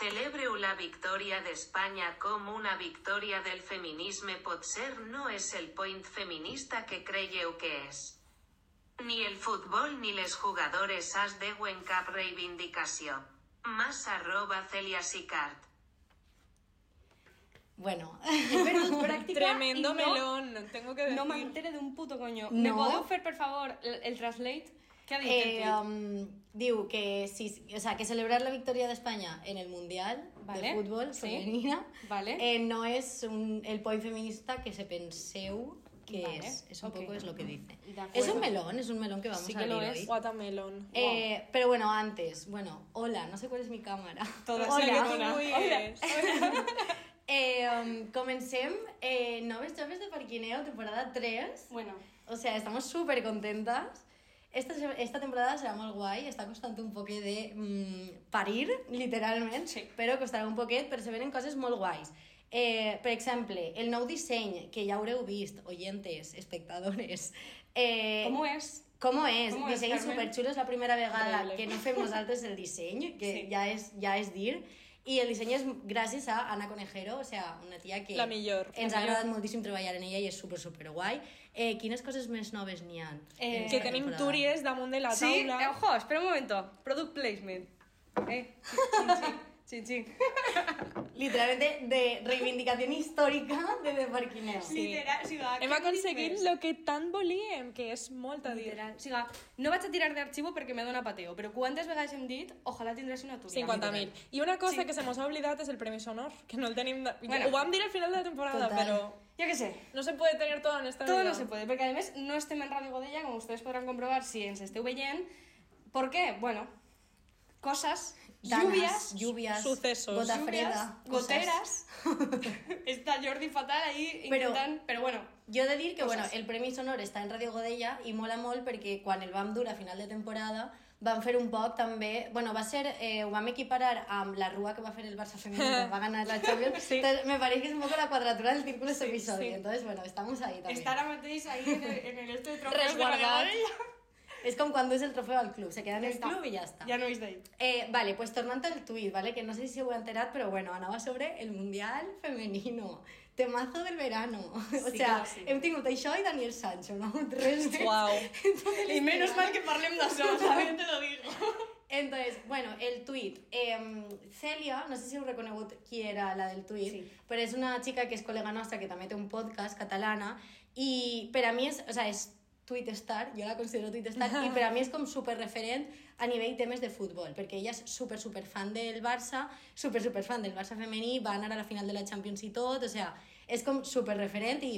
celebreu la victòria d'Espanya com una victòria del feminisme potser no és el point feminista que creieu que és. Ni el futbol ni les jugadores has deuen cap reivindicació. Mas arroba Celia Sicart. Bueno, He perdut pràctica Tremendo i no, melón, tengo que decir. no m'entere d'un puto coño. No. Me podeu fer, per favor, el, el translate? Què ha dit eh, um, diu que, si, o sea, que celebrar la victoria de España en el Mundial Vale, de fútbol sí. femenina Vale. eh, no es un- el point feminista que se penseu que Vale, es. Es un ok. poco es lo que dice. Es un melón, es un melón que vamos Sí a que lo abrir es. hoy. Watermelon. Eh, pero bueno, antes, bueno, hola, no sé cuál es mi cámara. Todas hola. Hola. muy Hola. Eh, um, comencem eh, Noves Joves de Parquineo, temporada 3. Bueno, O sea, estamos súper contentas. Esta, esta temporada serà molt guai, està costant un poquet de mm, parir, literalment, Sí. però costarà un poquet, però se venen coses molt guais. Eh, per exemple, el nou disseny, que ja haureu vist, oyentes, espectadores... Eh, com és? com és? Com és, disseny Carmen? superxulo, és la primera vegada Increïble. que no fem nosaltres el disseny, que Sí. ja, és, ja és dir, i el disseny és gràcies a Ana Conejero, o sea, una tia que La millor. ens La ha agradat millor. moltíssim treballar en ella i és super, super guai. Eh, quines coses més noves n'hi ha? Eh, Que tenim túries damunt de la Sí, taula. eh, ojo, espera un momento. Product placement. Eh, chin, chin, chin, chin. Literalmente de reivindicació històrica de The Parquineo. Sí. Literal, o sigui, Hem aconseguit el que tant volíem, que és molt a dir. Literal. O sigui, no vaig a tirar d'arxivo perquè me dona pateo, però quantes vegades hem dit ojalà tindràs una túria? 50.000. I una cosa Sí. que se mos ha oblidat és el Premi Sonor, que no el tenim... De... Bueno. Ho vam dir al final de la temporada, Total. però Yo qué sé. no se puede tener todo en esta Todo vida. no se puede, porque además no estem en Radio Godella, como ustedes podrán comprobar si ens esteu veient. ¿Por qué? Bueno, cosas, Danas, lluvias, lluvias, Sucesos. gota freda, goteras. Está Jordi fatal ahí Pero- intentant... Pero, bueno, Jo he de dir que Coses. bueno, el Premi Sonor està en Radio Godella i mola molt perquè quan el vam dur a final de temporada vam fer un poc també... Bueno, va ser... Eh, ho vam equiparar amb la rua que va fer el Barça femení quan va ganar la Champions. Sí. Entonces, me parece que es un poco la cuadratura del círculo este episodio. sí. Entonces, bueno, estamos ahí también. estar a mateix ahí en el, en el este de trofeos de. Es como cuando es el trofeo al club. Se queda en el Està. club y ya está. Ja no és d'ell. Eh, vale, pues tornant al tuit, ¿vale? Que no sé si ho he enterat, pero bueno, anava sobre el Mundial Femenino. Temazo del verano. o Sí sea, que sí. hem tingut això i Daniel Sancho, no? Tres més. Uau. Y menos mal que parlem d'això, también te lo digo. Entonces, bueno, el tuit. Eh, Celia, no sé si heu reconegut qui era la del tuit, Sí. però és una xica que és col·lega nostra que també té un podcast catalana i per a mi és, o sea, és tweet star, jo la considero tweet star i per a mi és com super referent a nivell temes de futbol, perquè ella és super super fan del Barça, super super fan del Barça femení, va anar a la final de la Champions i tot, o sea, és com super referent i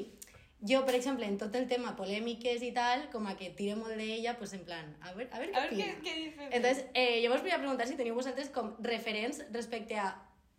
jo, per exemple, en tot el tema polèmiques i tal, com a que tire molt d'ella, pues en plan, a ver, a opina. qué- qué dice. Entonces, eh, jo vos voy a preguntar si teniu vosaltres com referents respecte a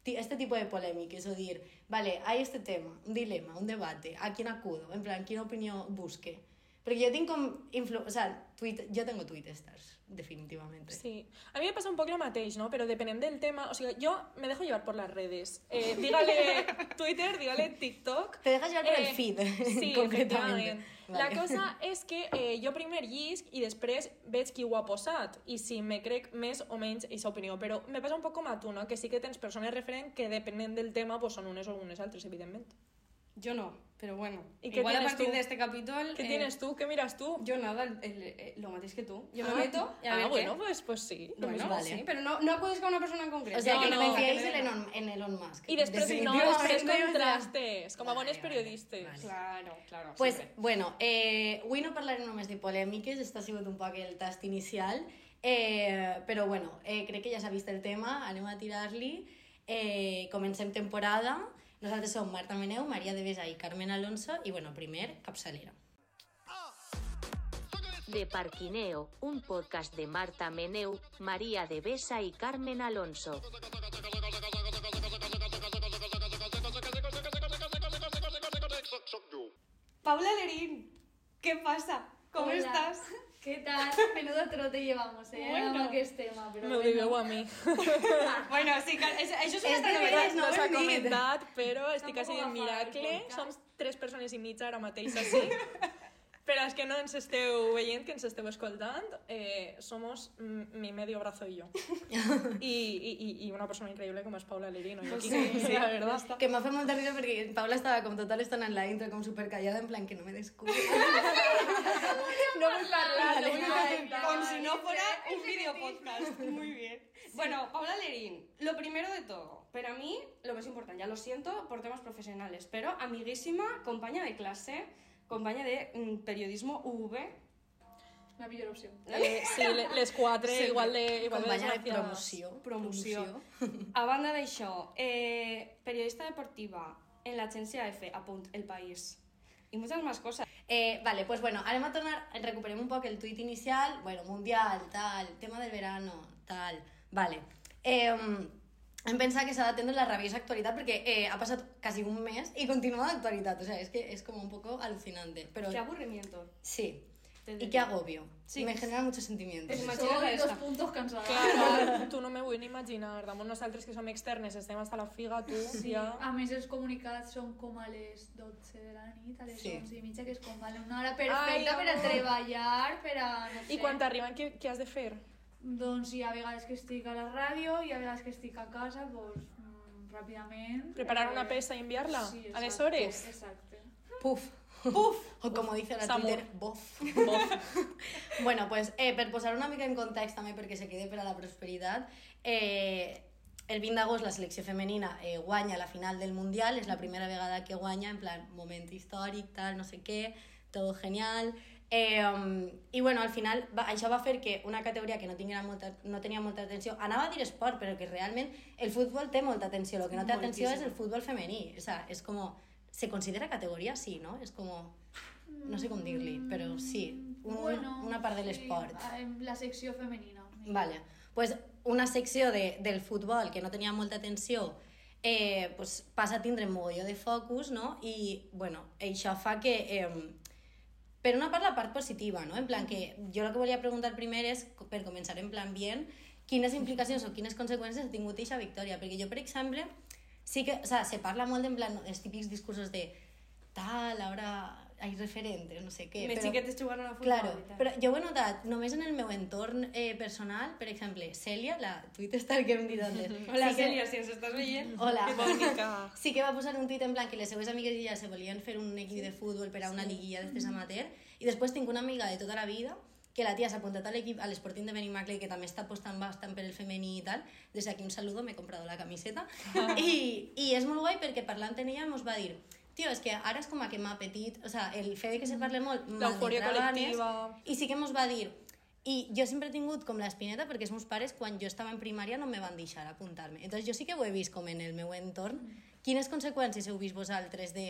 este tipo de polèmiques, o dir, vale, hay este tema, un dilema, un debate, ¿a quién acudo? En plan, ¿qué opinión busque? Porque yo tengo com influ o sea, tweet, yo tengo tweet stars, definitivamente. Sí, a mí me pasa un poco lo mateix, ¿no? Pero dependiendo del tema, o sea, yo me dejo llevar por las redes. Eh, dígale Twitter, dígale TikTok. Te dejas llevar por el Eh, feed, Sí, concretamente. efectivament. Vale. La cosa és que eh, jo primer llisc i després veig qui ho ha posat i si me crec més o menys aquesta opinió. Però me passa un poc com a tu, no? Que sí que tens persones referent que depenent del tema pues, són unes o unes altres, evidentment. Yo no, pero bueno. ¿Y qué Igual a tienes partir tú? de este capítulo... ¿Qué eh, tienes tú? ¿Qué miras tú? Yo nada, el- el- el- lo mateix que tú. Yo ah, me meto y a ah, ver bueno, qué. pues, pues sí. Bueno, mismo. vale. sí, pero no, no acudes con una persona en concreto. O sea, No, que no, no, que en Elon, en Elon Musk. I després, no, Definitivamente, després o sea, contrastes, com a Vale, bones vale, periodistes. vale. Claro, claro. Pues, bueno, eh, avui no parlarem només de polèmiques, està sigut un poc el tast inicial, eh, però bueno, eh, crec que ja s'ha vist el tema, anem a tirar-li, eh, comencem temporada, nosaltres som Marta Meneu, Maria de Besa i Carmen Alonso, i bueno, primer, capçalera. De Parquineo, un podcast de Marta Meneu, María de Besa y Carmen Alonso. Paula Lerín, ¿qué pasa? ¿Cómo Hola. estás? ¿Qué tal? Menudo trote llevamos, eh? Bueno. Que es tema, pero Me bueno. digueu a mi. bueno, sí, això, això és una altra veres, no hem dit. comentat, però estic agafava el miracle. Som tres persones i mitja ara mateix així. Per als que no ens esteu veient, que ens esteu escoltant, eh, somos mi medio brazo y yo. I, i, i- una persona increïble com és Paula Lerino. I aquí, sí, la verdad. Que m'ha fet molta risa perquè Paula estava com tota l'estona en la intro, com super callada, en plan que no me descubra. No vull parlar, no. Como si no fuera un video podcast. Muy bien. Bueno, Paula Lerín, lo primero de todo, para mí, lo más importante, ya lo siento por temas profesionales, pero amiguísima, compañía de clase, compañía de mm, periodismo UV, La millor opció. Eh, sí, le- les quatre Sempre. igual de, igual de Companya de desgraciades. promoció. promoció. A banda d'això, eh, periodista deportiva en l'agència F, apunt, El País. Y muchas más cosas. Eh, vale, pues bueno, anem a tornar, recuperem un poc el tuit inicial, bueno, mundial, tal, tema del verano, tal, vale. Eh, hem pensat que s'ha d'atendre la rabiosa actualitat perquè eh, ha passat quasi un mes i continua d'actualitat, o sea, es que es como un poco alucinante, pero Qué aburrimiento. sí, y qué agobio, Sí. me genera muchos sentimientos. Es Imagina't Soy esta. dos puntos cansados. Clar, tu no me vull ni imaginar. Damunt nosaltres que som externes, estem hasta la figa, tu ja... A més, els comunicats són com a les 12 de la nit, a les Sí. 11 i mitja, que és com vale, una hora perfecta Ai, per a treballar, per a... No sé. I quan t'arriben, què, què has de fer? Doncs hi ha vegades que estic a la ràdio, hi ha vegades que estic a casa, doncs mm, ràpidament... Preparar eh, una peça i enviar-la? Sí, a les exacte, hores? Exacte. Puf. Puf. O como dice la Samur. Twitter, bof. bueno, pues eh, per posar una mica en context també perquè se quede per a la prosperitat, eh, el 20 d'agost la selecció femenina eh, guanya la final del Mundial, és la primera vegada que guanya, en plan, moment històric, tal, no sé què, todo genial. Eh, I bueno, al final va, això va fer que una categoria que no, tinguera molta, no tenia molta atenció, anava a dir esport, però que realment el futbol té molta atenció, el que no té atenció és el futbol femení, o sea, és com, se considera categoria, sí, no? És com, no sé com dir-li, però sí, un, una part de l'esport. Sí, en la secció femenina. Vale. Pues una secció de, del futbol que no tenia molta atenció eh, pues passa a tindre mogolló de focus, no? I, bueno, això fa que... Eh, per una part, la part positiva, no? En plan que jo el que volia preguntar primer és, per començar en plan bien, quines implicacions o quines conseqüències ha tingut aquesta victòria. Perquè jo, per exemple, sí que, o sea, se parla molt en plan, els típics discursos de tal, ara hay referentes, no sé què. Més però- xiquetes jugaron a futbol. Claro, però jo ho he notat només en el meu entorn eh, personal, per exemple, Cèlia, la Twitter que hem dit antes. Hola, sí que- Celia, si ens estàs veient. Hola. Bonica. Sí que va posar un tuit en plan que les seues amigues ella se volien fer un equip de futbol per a una liguilla d'estes amateur i després tinc una amiga de tota la vida que la tia s'ha apuntat a l'equip, a l'Sporting de Benimaclet, que també està apostant bastant per el femení i tal. Des d'aquí un saludo, m'he comprado la camiseta. I, I és molt guai perquè parlant amb ella ens va dir tio, és que ara és com a que m'ha petit, o sea, el fet de que se parle molt L'eufòria m'entra ganes, col·lectiva. i sí que ens va dir i jo sempre he tingut com l'espineta perquè els meus pares quan jo estava en primària no me van deixar apuntar-me. Entonces jo sí que ho he vist com en el meu entorn. Quines conseqüències heu vist vosaltres de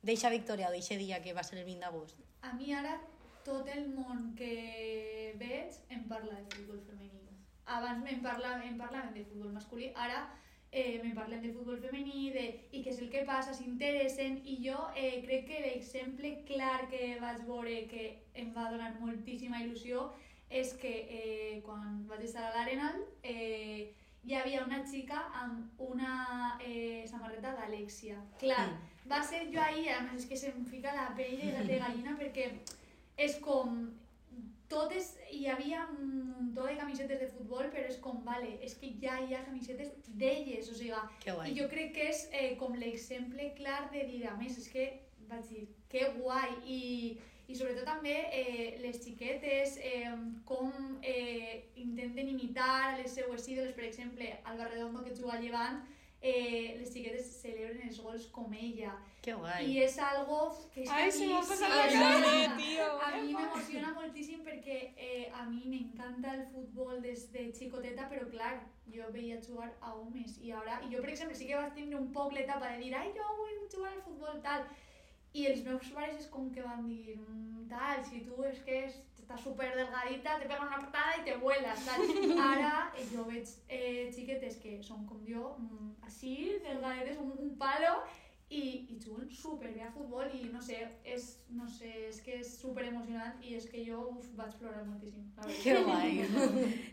d'eixa victòria o d'eixe dia que va ser el 20 d'agost? A mi ara tot el món que veig em parla de futbol femení. Abans em, parla, em parlaven de futbol masculí, ara eh, me parlen de futbol femení de, i què és el que passa, s'interessen i jo eh, crec que l'exemple clar que vaig veure que em va donar moltíssima il·lusió és que eh, quan vaig estar a l'Arenal eh, hi havia una xica amb una eh, samarreta d'Alexia. Clar, va ser jo ahir, a més és que se'm fica la pell de, de gallina perquè és com totes, hi havia un muntó de camisetes de futbol, però és com, vale, és que ja hi ha camisetes d'elles, o sigui, i jo crec que és eh, com l'exemple clar de dir, a més, és que vaig dir, que guai, i, i sobretot també eh, les xiquetes, eh, com eh, intenten imitar a les seues ídoles, per exemple, Alba Redondo que juga a Llevant, eh, les xiquetes celebren els gols com ella. Que guai. I és algo que és Ai, se m'ha passat la cara, tio. A mi m'emociona moltíssim perquè eh, a mi m'encanta el futbol des de xicoteta, però clar, jo veia jugar a homes i ara, i jo per exemple sí que vaig tindre un poc l'etapa de dir ai, jo vull jugar al futbol, tal, i els meus pares és com que van dir "Mm, tal, si tu és que és, estàs super delgadita, te pega una patada i te vuelas, tal. Ara eh, jo veig eh, xiquetes que són com jo, mm, així, delgadetes, un, un palo, i, i juguen superbé a futbol i no sé, és, no sé, és que és super emocionant i és que jo uf, vaig plorar moltíssim. Que guai.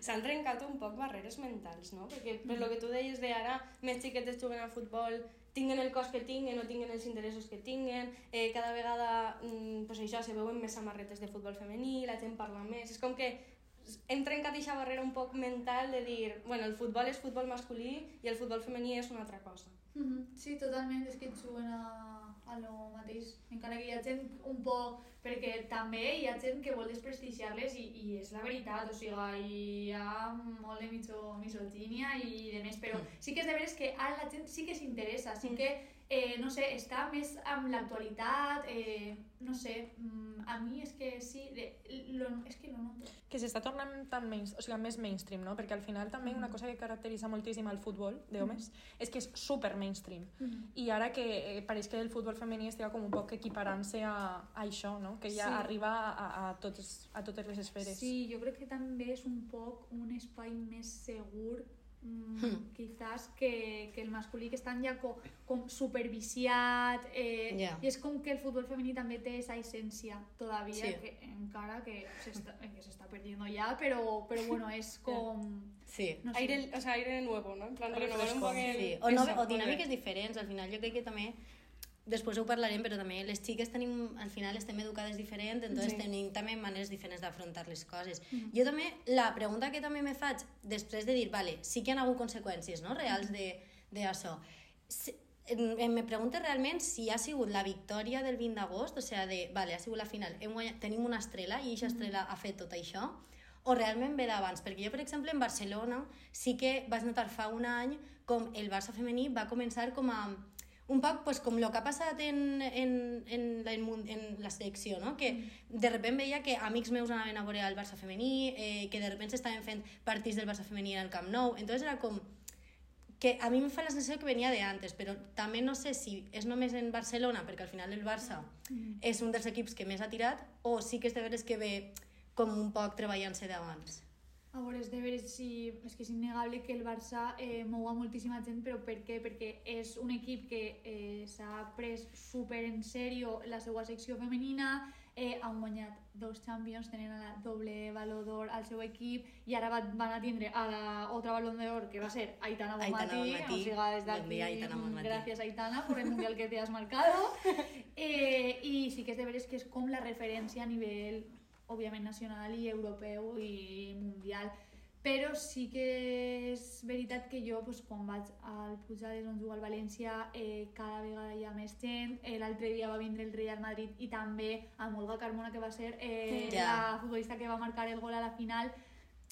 S'han trencat un poc barreres mentals, no? Perquè per lo que tu deies de ara, més xiquetes juguen a futbol, tinguen el cos que tinguen o tinguen els interessos que tinguen, eh, cada vegada mm, pues això, se veuen més samarretes de futbol femení, la gent parla més, és com que hem trencat aquesta barrera un poc mental de dir, bueno, el futbol és futbol masculí i el futbol femení és una altra cosa. Mhm, Sí, totalment, és que juguen a, a lo mateix. Encara que hi ha gent un poc... Perquè també hi ha gent que vol desprestigiar-les i, i és la veritat, o sigui, hi ha molt de miso, misogínia i de més, però sí que és de veres que ara la gent sí que s'interessa, sí que, eh, no sé, està més amb l'actualitat, eh, no sé, mm, a mi és que sí, de, lo, és que lo noto. que s'està tornant tan main, o sigui, més mainstream, no? Perquè al final també una cosa que caracteritza moltíssim el futbol d'homes és que és super mainstream. I ara que eh, pareix que el futbol femení estigui com un poc equiparant-se a, a això, no? Que ja Sí. arriba a, a, totes, a totes les esferes. Sí, jo crec que també és un poc un espai més segur mm, Hmm. quizás que, que el masculí que estan ja com, com superviciat eh, Ja. i és com que el futbol femení també té esa essència todavía Sí. que encara que s'està que s'està perdiendo ja però, però bueno és com Sí. no sé. Aire, o sea, aire nuevo, no? En plan, renovar un poc el... Sí, o, no, o dinàmiques diferents, al final jo crec que també després ho parlarem, però també les xiques tenim, al final estem educades diferent, entonces Sí. tenim també maneres diferents d'afrontar les coses. Jo també, la pregunta que també me faig després de dir, vale, sí que hi ha hagut conseqüències no, reals de, de això. Si, me pregunto realment si ha sigut la victòria del 20 d'agost, o sigui, de, vale, ha sigut la final, hem guanyat, tenim una estrela i aquesta estrela ha fet tot això, o realment ve d'abans, perquè jo, per exemple, en Barcelona sí que vaig notar fa un any com el Barça femení va començar com a un poc pues, com el que ha passat en, en, en, la, en, la selecció, no? que de repente veia que amics meus anaven a veure el Barça femení, eh, que de repente s'estaven fent partits del Barça femení en el Camp Nou, entonces era com que a mi em fa la sensació que venia de antes, però també no sé si és només en Barcelona, perquè al final el Barça és un dels equips que més ha tirat, o sí que és de veres que ve com un poc treballant-se d'abans. A veure, és de veres si... És que és innegable que el Barça eh, mou a moltíssima gent, però per què? Perquè és un equip que eh, s'ha pres super en sèrio la seva secció femenina, eh, han guanyat dos Champions, tenen a la doble Baló d'Or al seu equip i ara van, van a tindre a la otra Balón d'Or que va ser Aitana Aitana Bonmatí, Bonmatí. o sigui, des Bon d'aquí, dia, Aitana Bonmatí. gràcies Aitana por el mundial que te has marcado. Eh, I sí que és de veres que és com la referència a nivell, òbviament, nacional i europeu i mundial. Però sí que és veritat que jo, doncs, quan vaig al Pujades on juga el València, eh, cada vegada hi ha més gent. Eh, L'altre dia va vindre el Real Madrid i també amb Olga Carmona, que va ser eh, Ja. la futbolista que va marcar el gol a la final.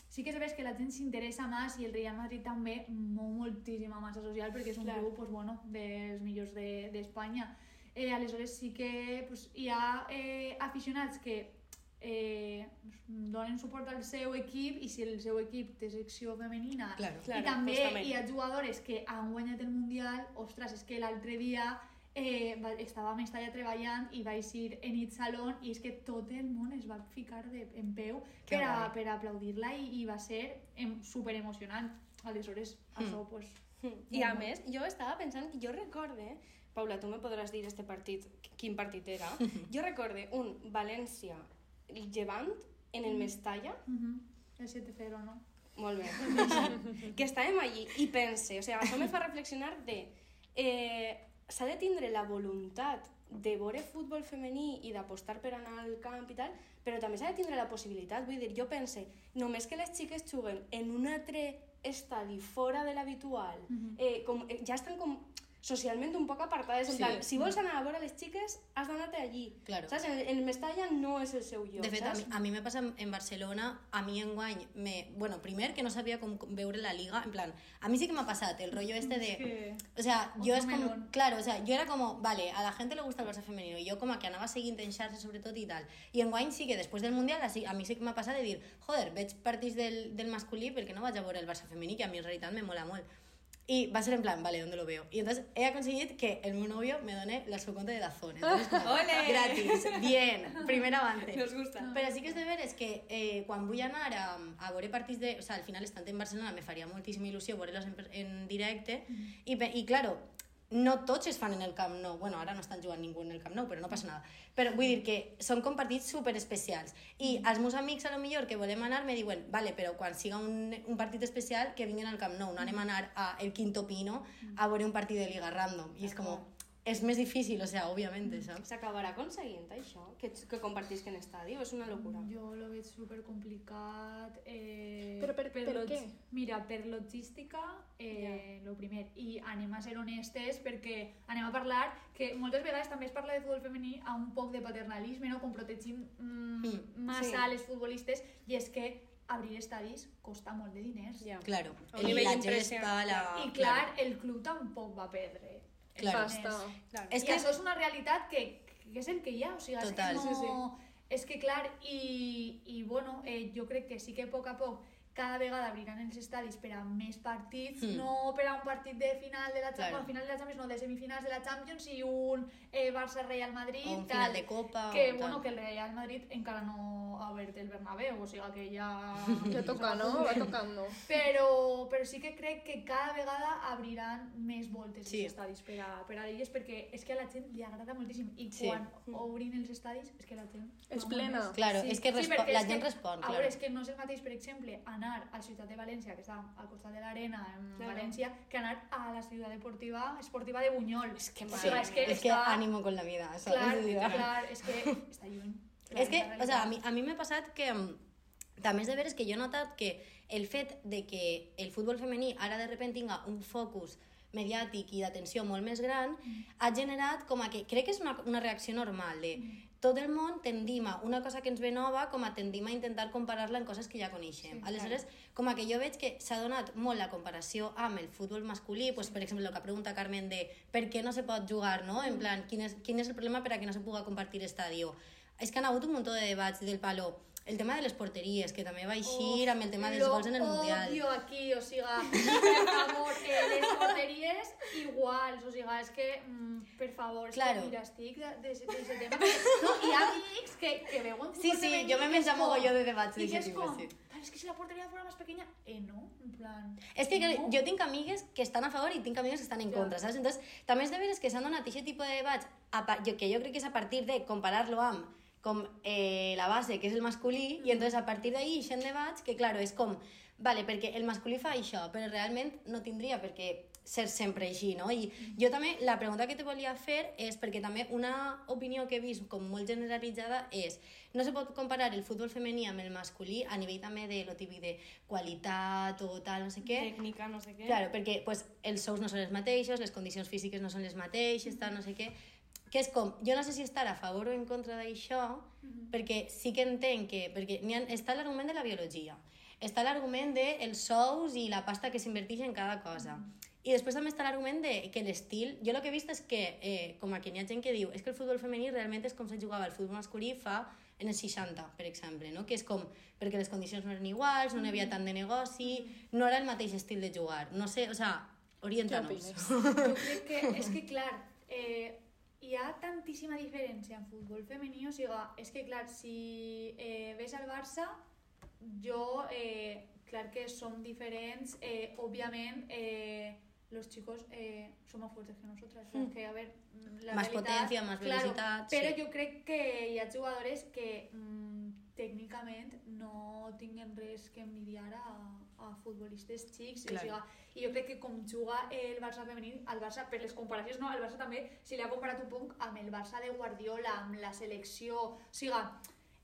Sí que veritat que la gent s'interessa més i el Real Madrid també mou moltíssima massa social perquè és un Clar. club pues, bueno, dels millors de- d'Espanya. De, eh, aleshores sí que pues, hi ha eh, aficionats que eh, donen suport al seu equip i si el seu equip té secció femenina Claro. i Claro, també també. hi ha jugadores que han guanyat el Mundial, ostres, és que l'altre dia eh, va, estàvem a Mestalla treballant i vaig ir en It Salon i és que tot el món es va ficar de, en peu Que per, a, per aplaudir-la i, i va ser em, super emocionant. Aleshores, Hmm. això, pues, I a més, jo estava pensant que jo recorde, Paula, tu me podràs dir este partit, quin partit era, jo recorde un València-Llevant en el Mestalla, uh -huh. el 7-0, no? molt bé, que estàvem allí i pense, o sigui, això me fa reflexionar de eh, s'ha de tindre la voluntat de veure futbol femení i d'apostar per anar al camp i tal, però també s'ha de tindre la possibilitat, vull dir, jo pense, només que les xiques juguen en un altre estadi fora de l'habitual, Mhm. eh, com, eh, ja estan com socialment un poc apartades, en Sí. plan, si vols anar a veure les xiques, has d'anar-te allí. Claro. Saps? En, en el Mestalla no és el seu lloc, De fet, a saps? mi, a mi me passa en- en Barcelona, a mi enguany, me, bueno, primer que no sabia com veure la liga, en plan, a mi sí que m'ha passat el rollo este de... que... O sea, yo Otro es como, claro, o sea, yo era como, vale, a la gente le gusta el Barça femenino, y yo como que anava seguint en xarxes sobretot i tal. I en guany sí que després del Mundial así, a mi sí que m'ha passat de dir, joder, veig partits del, del masculí perquè no vaig a veure el Barça femení, que a mi en realitat me mola molt. Y va a ser en plan, vale, ¿dónde lo veo? Y entonces he conseguido que el meu novio me done la su cuenta de Dazón. Entonces, ¡Ole! gratis, bien, primer avance. Nos gusta. Però sí que és de veres que eh, quan vull anar a, a veure partits de... O sea, al final, estant en Barcelona, me faria moltíssima il·lusió veure-los en, en directe. I, I, claro, no tots es fan en el Camp Nou. Bueno, ara no estan jugant ningú en el Camp Nou, però no passa nada. Però vull dir que són com partits super especials. I els meus amics, a lo millor, que volem anar, me diuen, vale, però quan siga un, un partit especial, que vinguin al Camp Nou. No anem a anar a El Quinto Pino a veure un partit de Liga Random. I és com, és més difícil, o sea, òbviament, saps? S'acabarà aconseguint això? Que, que compartisquen estadi? O és una locura? Jo lo veig super complicat. Eh, Però per- per log- què? Mira, per logística, eh, lo primer. I anem a ser honestes perquè anem a parlar que moltes vegades també es parla de futbol femení a un poc de paternalisme, no? com protegim mm, Mm, massa sí. les futbolistes, i és que abrir estadis costa molt de diners. Ja. Claro. A El, nivell gespa, la... I clar, el club tampoc va perdre. Claro. Pasta. Claro. És I que- això és una realitat que, que és el que hi ha, o sigui, és Total. que no... Sí, És que clar, i, i bueno, eh, jo crec que sí que a poc a poc cada vegada abriran els estadis per a més partits, Mm. no per a un partit de final de la Champions, Claro. bueno, final de la Champions, no, de semifinals de la Champions i un eh, Barça-Real Madrid, O un tal, final de Copa, que, o bueno, tal. que el Real Madrid encara no ha obert el Bernabéu, o sigui que ja... Ja toca, no? Va tocando. Però, però sí que crec que cada vegada abriran més voltes Sí. els estadis per a, per a elles perquè és que a la gent li agrada moltíssim i Sí. quan obrin els estadis és que la gent... És plena. Claro, és que perquè la és gent que, respon, A claro. veure, és que no és el mateix, per exemple, anar a Ciutat de València, que està al costat de l'arena en Claro. València, que anar a la ciutat deportiva esportiva de Buñol. És que o sigui, és que, És que està... ànimo con la vida, saps? Clar, dir, clar, és que està lluny. És que, La o sea, a mi, a mi m'ha passat que mm, també és de veres que jo he notat que el fet de que el futbol femení ara de repente tinga un focus mediàtic i d'atenció molt més gran ha generat com a que, crec que és una, una reacció normal de tot el món tendim a una cosa que ens ve nova com a tendim a intentar comparar-la en coses que ja coneixem. Sí, Aleshores, com a que jo veig que s'ha donat molt la comparació amb el futbol masculí, pues, per exemple, el que pregunta Carmen de per què no se pot jugar, no? En plan, quin és, quin és el problema per a que no se pugui compartir estadio? És que han hagut un munt de debats del palo. El tema de les porteries, que també va eixir amb el tema dels gols en el Mundial. odio aquí, o siga, per favor, eh, les porteries iguals, o siga, és que, mm, per favor, és Claro. que mira, estic de tema. No, hi ha amics que, que veuen Sí, sí, jo me i és menja mogolló de debats i que d'aquest és tipus, com, sí. "Pero es que si la portería fuera más pequeña, eh, no, en plan... És que no. jo tinc amigues que estan a favor i tinc amigues que estan en Ja. contra, saps? Entonces, també és de veres que s'han donat aquest tipus de debats a, pa- jo, que jo crec que és a partir de comparar-lo amb com eh, la base, que és el masculí, i entonces a partir d'ahí eixen debats que, claro, és com, vale, perquè el masculí fa això, però realment no tindria per què ser sempre així, no? I jo també, la pregunta que te volia fer és, perquè també una opinió que he vist com molt generalitzada és, no se pot comparar el futbol femení amb el masculí a nivell també de lo típic de qualitat o tal, no sé què, Tècnica, no sé què. Claro, perquè pues, els sous no són els mateixos, les condicions físiques no són les mateixes, tal, no sé què. Que és com, jo no sé si estar a favor o en contra d'això, perquè sí que entenc que... Perquè ha, està l'argument de la biologia, està l'argument dels sous i la pasta que s'inverteix en cada cosa. I després també està l'argument de que l'estil... Jo el que he vist és que, eh, com aquí hi ha gent que diu, és que el futbol femení realment és com se jugava el futbol masculí fa en els 60, per exemple, no? que és com perquè les condicions no eren iguals, no n'hi havia tant de negoci, no era el mateix estil de jugar. No sé, o sea, orienta-nos. Jo crec que, és que clar, eh, hi ha tantíssima diferència en futbol femení, o sigui, és que clar, si eh, ves al Barça, jo, eh, clar que som diferents, eh, òbviament, eh, los chicos eh, son más fuertes que nosotras. Mm. Que, a ver, la Más realidad- potencia, más velocidad, Però sí. jo crec que hi ha jugadores que mm, tècnicament no tinguen res que envidiar a, a futbolistes xics. Clar. O sigui, i jo crec que com juga el Barça femení, el Barça, per les comparacions, no, el Barça també se li ha comparat un poc amb el Barça de Guardiola, amb la selecció, o sigui,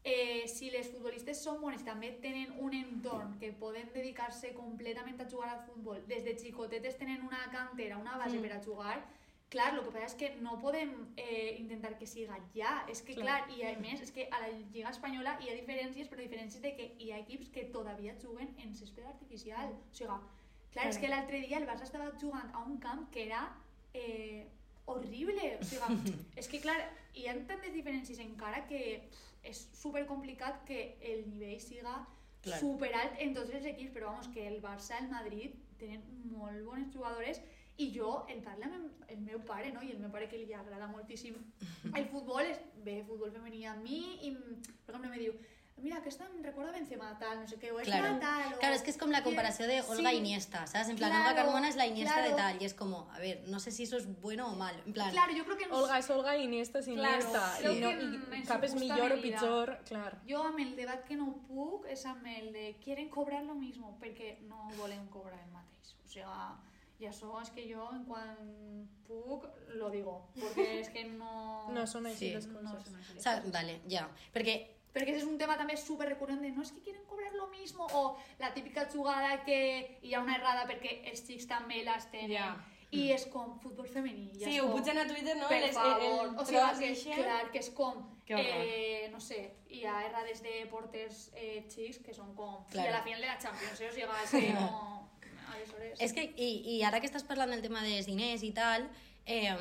eh, si les futbolistes són bones també tenen un entorn que poden dedicar-se completament a jugar al futbol, des de xicotetes tenen una cantera, una base Mm. per a jugar, clar, el que passa és que no podem eh, intentar que siga ja, és que clar, Clar. i a més, és que a la Lliga Espanyola hi ha diferències, però diferències de que hi ha equips que todavía juguen en césped artificial, o sigui, clar, és Claro. que l'altre dia el Barça estava jugant a un camp que era eh, horrible, o sigui, és que clar, hi ha tantes diferències encara que és super complicat que el nivell siga Clar. super alt en tots els equips, però vamos, que el Barça, el Madrid tenen molt bones jugadores i jo el parlo amb el- meu pare, no? i el meu pare que li agrada moltíssim el futbol, és, ve futbol femení a mi i, per exemple, me diu mira, aquesta em recorda Benzema, tal, no sé què, o és Claro. la tal, o... Claro, es que es como la comparación de Olga sí, Iniesta, ¿sabes? En plan, Claro, Olga Carmona es la Iniesta de claro. tal, y es como, a ver, no sé si eso es bueno o malo. En plan, Claro, jo crec que... ens- Olga és Olga Iniesta és Claro, Iniesta. creo I, no, en- i en cap és millor o pitjor, clar. Jo amb el debat que no puc és amb el de quieren cobrar lo mismo perquè no volem cobrar el mateix. O sea, i això és que jo en quan puc lo digo, perquè és que no... No són així Sí. les No coses. són així o les sea, vale, ya. Porque Perquè és un tema també super recurrent de no, és que quieren cobrar lo mismo o la típica jugada que hi ha una errada perquè els xics també les tenen. Ja. I és com futbol femení. Ja Sí, ho pugen a Twitter, no? Per El- el- favor. el o sigui, tros que, clar, que és com... Eh, no sé, hi ha errades de porters eh, xics que són com... Claro. I a la final de la Champions, eh? O sigui, és que no... Aleshores... Es que, i, i ara que estàs parlant del tema dels diners i tal, eh,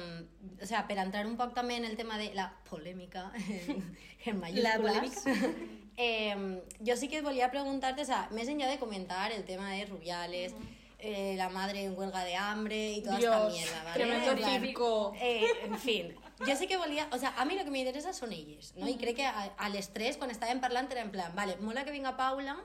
o sea, per entrar un poc també en el tema de la polèmica, en, en mayúsculas, eh, jo sí que volia preguntar-te, o sea, més enllà de comentar el tema de Rubiales, eh, la madre en huelga de hambre y toda esta Dios, mierda, ¿vale? tremendo circo. Eh, en fin, jo sí que volia... O sea, a mi el que m'interessa són elles, no? I crec que a, a les tres, quan estàvem parlant, era en plan, vale, mola que vinga Paula,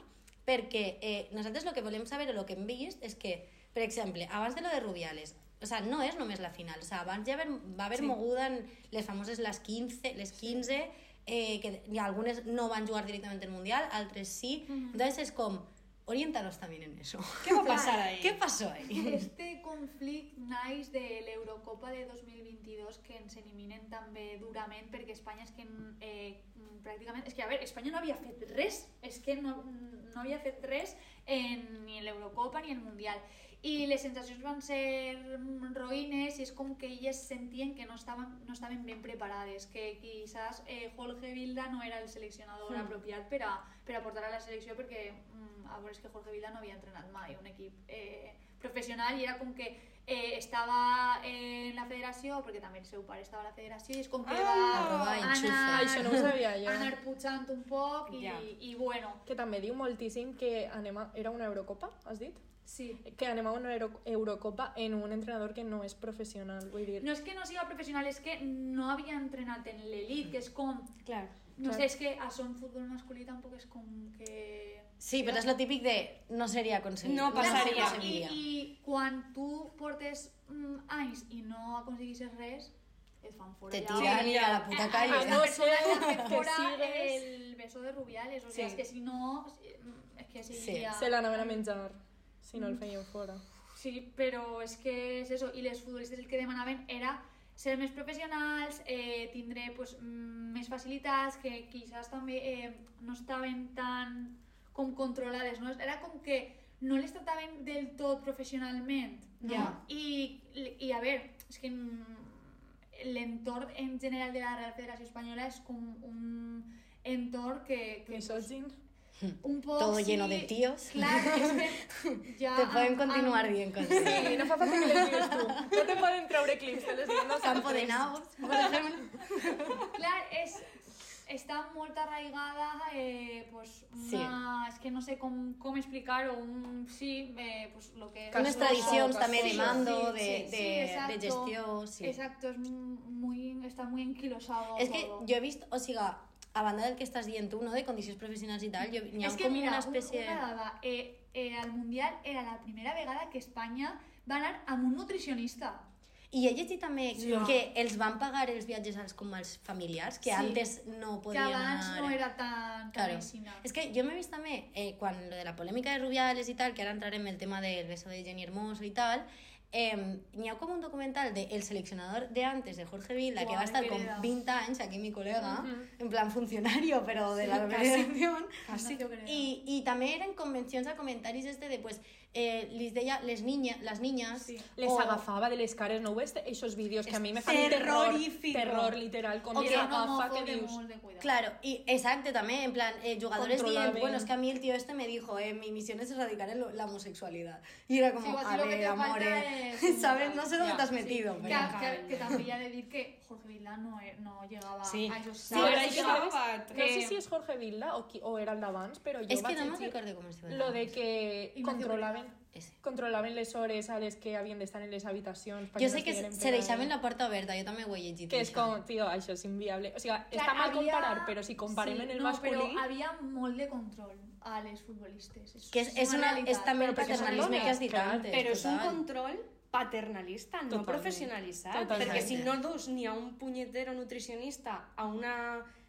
perquè eh, nosaltres el que volem saber o el que hem vist és que, per exemple, abans de lo de Rubiales, o sea, no és només la final, o sea, abans ja haver, va haver sí. moguda en les famoses les 15, les 15 eh, que algunes no van jugar directamente al Mundial, altres sí. Entonces es como, orientaros también en eso. Què va passar ahí? ¿Qué pasó ahí? Este conflicte naix de l'Eurocopa de 2022 que ens eliminen també durament perquè Espanya és que eh, pràcticament... És que, a veure, Espanya no havia fet res, és que no, no havia fet res en, ni en l'Eurocopa ni en el Mundial. I les sensacions van ser roïnes i és com que elles sentien que no estaven, no estaven ben preparades, que quizás eh, Jorge Vilda no era el seleccionador apropiat per a, per a portar a la selecció perquè mm, a veure, és que Jorge Vilda no havia entrenat mai un equip eh, professional i era com que eh, estava en la federació, perquè també el seu pare estava a la federació, i és com que Ah, va enxufe. anar, Això no ho sabia jo. anar pujant un poc i, Ja. i bueno, Que també diu moltíssim que anem a... Era una Eurocopa, has dit? sí. Que anem a una Euro Eurocopa en un entrenador que no és professional, vull dir... No és que no siga professional, és que no havia entrenat en l'elit, que és com... Clar. No Clar. sé, és que això en futbol masculí tampoc és com que... Sí, pero es lo típico de no sería conseguible. No pasaría. I, conseguiria. I quan tu portes mm, anys i no aconseguissis res, et fan fora Te ja. tiran y a la puta calle. Ah, La no sé, fora sigues. el beso de Rubiales, o sea, Sí. és que si no... És que seguiria... Se l'anaven a menjar, si no el feien fora. Sí, però és que és eso, i les futbolistes el que demanaven era ser més professionals, eh, tindre pues, mm, més facilitats, que quizás també eh, no estaven tan com controlades, no? Era com que no les trataven del tot professionalment, no? Ja. I, I a veure, és que mm, l'entorn en general de la Real Federació Espanyola és com un entorn que... que Misògin. un poc, Todo sí, lleno de tíos. Clar, és que ja... Te pueden amb- continuar amb- bien con Sí, no fa falta que les digues tu. No te poden treure clips, te les digues Campo de nabos, por ejemplo. Clar, és, està molt arraigada, eh, pues, una, és que no sé com, com explicar-ho, un, sí, eh, pues, lo que... Castroso, tradicions també de mando, Sí, de, sí, de, sí, de exacto. gestió, sí. Exacto, és muy, està muy enquilosado És que jo he vist, o sigui, a banda del que estàs dient tu, no, de condicions professionals i tal, jo, hi ha És que com mira, una espècie... una dada, eh, eh, al Mundial era la primera vegada que Espanya va anar amb un nutricionista. I he llegit també Sí. que els van pagar els viatges als, com als familiars, que Sí. antes no Que podien abans anar... no era tan, Claro. aixina. Es que yo me he visto también, eh, cuando lo de la polémica de Rubiales y tal, que ahora entraremos en el tema del beso de Jenny Hermoso y tal, eh, hi ha como un documental de El seleccionador de antes, de Jorge Vilda, que va a estar con querida. 20 años, aquí mi colega, en plan funcionario, pero de la organización. Casi. I, I també eren convencions a comentaris este de, pues, eh, li deia les niñas, les niñas... Sí. Les o- agafava de les cares, no ves esos vídeos que a mi me fan terror, terrorífico. terror literal, com O les que agafa que dius... Claro, y exacto también, en plan, eh, jugadores dient, bien. bueno, es que a mí el tío este me dijo, eh, mi misión es erradicar el- la homosexualidad. Y era como, Sí, a sí, que ver, un ¿sabes? No sé dónde Ya, te has sí. metido, Que, pero... que, que també hi ha de dir que Jorge Vilda no, e- no llegava Sí. a esos Sí, Ahora sí que No sé si és Jorge Vilda o, qui, o era el d'abans, però jo Es que no me llegir recuerdo cómo estuvo. lo de que Ignacio controlaven Ese. controlaven les hores a les que havien d'estar en les habitacions. Jo sé que se deixaven la porta oberta, jo també ho he llegit. Que és com, tio, això és inviable. O sigui, Clar, està mal havia- comparar, però si comparem en el no, masculí... però havia molt de control a les futbolistes. És, Que és, és, una, és també el paternalisme que has dit antes. Però és un control paternalista, no Totalment. professionalitzat. Totalment. Perquè si no dus ni a un punyetero nutricionista a una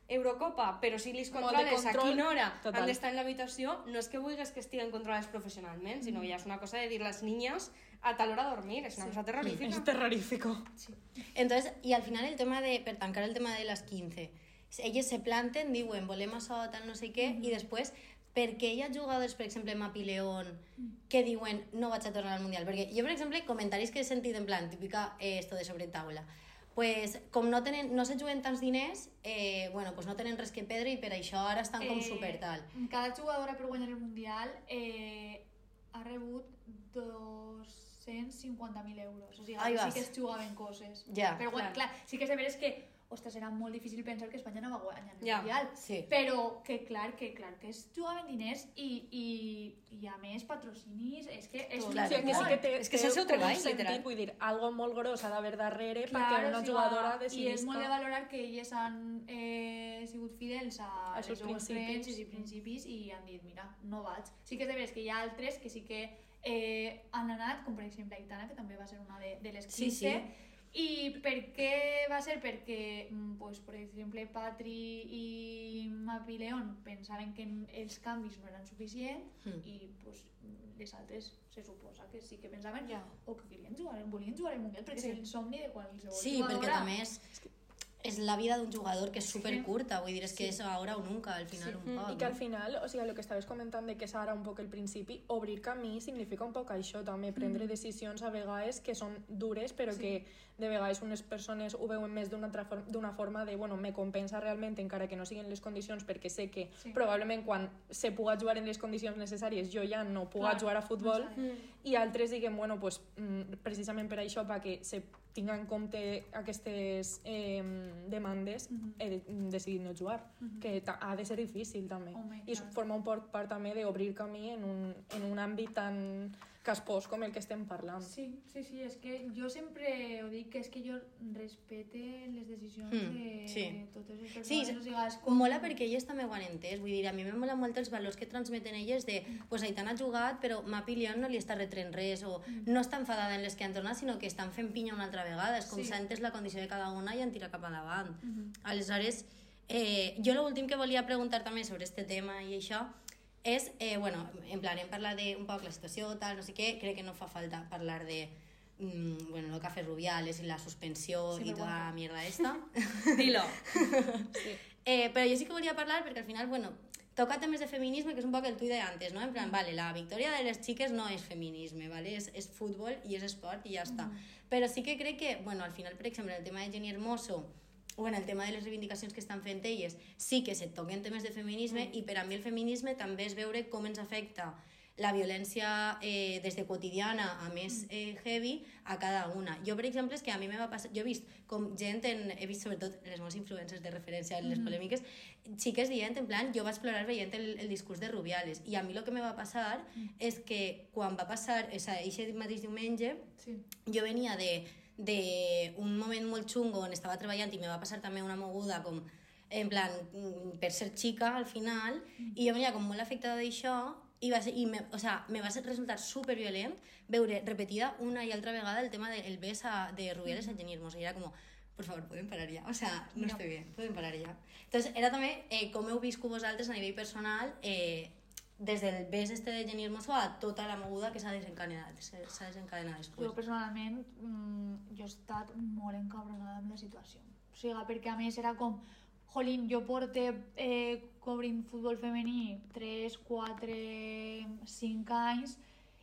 Eurocopa, però si de controles a control. quina hora Total. han d'estar en l'habitació, no és que vulguis que estiguen controlades professionalment, sinó que ja és una cosa de dir les niñas a tal hora a dormir, és una cosa terrorífica. És terrorífico. Entonces, y al final el tema de, per tancar el tema de las 15, elles se planten, diuen, volem això, tal, no sé què, i després, per què hi ha jugadors, per exemple, Mapi León, que diuen, no vaig a tornar al Mundial? Perquè jo, per exemple, comentaris que he sentit en plan, típica, eh, esto de sobre taula, pues, com no, tenen, no se juguen tants diners, eh, bueno, pues no tenen res que perdre i per això ara estan com Eh, super tal. Cada jugadora per guanyar el Mundial eh, ha rebut 250.000 euros. O sigui, Ahí sí vas. que es jugaven coses. Ja, Però, clar. clar. clar, sí que és de veres que ostres, era molt difícil pensar que Espanya no va guanyar el Ja, Mundial. sí. Però que clar, que clar, que es jugaven diners i, i, i a més patrocinis, és que és Clar, Sí, que sí que té, És que és té el seu treball, sentit, literal. Vull dir, algo molt gros ha d'haver darrere Clar, perquè una sigui, jugadora I és molt de valorar que elles han eh, sigut fidels a, Als les seus principis. i principis i han dit, mira, no vaig. Sí que és de veres que hi ha altres que sí que eh, han anat, com per exemple Aitana, que també va ser una de, de les 15, Sí, sí. I per què va ser? Perquè, mm, pues, per exemple, Patri i Mapi León pensaven que els canvis no eren suficients Mm. i pues, les altres se suposa que sí que pensaven Ja. o que querien jugar, volien jugar al Mundial perquè Sí. és el somni de qualsevol Sí, perquè jugadora. també és, és la vida d'un jugador que és super curta, vull dir, és que és ahora o nunca, al final un poc. I que al no? final, o sigui, el que estaves comentant de que és ara un poc el principi, obrir camí significa un poc això, també prendre decisions a vegades que són dures, però que de vegades unes persones ho veuen més d'una altra forma, de, bueno, me compensa realment encara que no siguin les condicions perquè sé que Sí. probablement quan se puga jugar en les condicions necessàries jo ja no puga Clar, jugar a futbol exacte. i altres diguen, bueno, pues, mm, precisament per això, perquè se tinga en compte aquestes eh, demandes, he de- decidit no jugar, que ta- ha de ser difícil també. Home, I forma un poc part també d'obrir camí en un, en un àmbit tan caspós com el que estem parlant. Sí, sí, sí, és que jo sempre ho dic, que és que jo respecte les decisions Mm, de, sí. de totes les persones. Sí, o sigui, és com... mola perquè elles també ho han entès, vull dir, a mi me mola molt els valors que transmeten elles de, pues Aitana ha jugat, però Mapi León no li està retrent res, o no està enfadada en les que han tornat, sinó que estan fent pinya una altra vegada, és com Sí. s'ha entès la condició de cada una i han tirat cap endavant. Aleshores, eh, jo l'últim que volia preguntar també sobre este tema i això, és, eh, bueno, en plan, hem parlat de un poc la situació, tal, no sé què, crec que no fa falta parlar de mm, bueno, lo café Rubiales y la suspensió Sí, i tota la mierda esta. Dilo. Eh, però jo sí que volia parlar perquè al final, bueno, toca temes de feminisme, que és un poc el tuit d'antes, no? En plan, vale, la victòria de les xiques no és feminisme, vale? És, és futbol i és esport i ja està. Però sí que crec que, bueno, al final, per exemple, el tema de Jenny Hermoso o en el tema de les reivindicacions que estan fent elles, sí que se toquen temes de feminisme i per a mi el feminisme també és veure com ens afecta la violència eh, des de quotidiana a més eh, heavy a cada una. Jo, per exemple, és que a mi me va passar... Jo he vist com gent, en, he vist sobretot les meves influències de referència en les polèmiques, xiques dient, en plan, jo vaig plorar veient el, el discurs de Rubiales. I a mi el que me va passar és que quan va passar, o sigui, aquest mateix diumenge, Sí. jo venia de, de un moment molt xungo on estava treballant i me va passar també una moguda com en plan, mm, per ser xica al final, i jo venia com molt afectada d'això i, va ser, i me, o sea, me va ser resultar super violent veure repetida una i altra vegada el tema del bes a, de Rubiales a Jenny Hermoso i era com por favor, podem parar ja, o sea, no, No. estoy bien, podem parar ja. Entonces, era també eh, com heu viscut vosaltres a nivell personal eh, des del bes este de Jenny Hermoso a tota la moguda que s'ha desencadenat, s'ha desencadenat després. Jo personalment, mm, jo he estat molt encabronada amb la situació. O sigui, perquè a més era com, jolín, jo porte eh, cobrint futbol femení 3, 4, 5 anys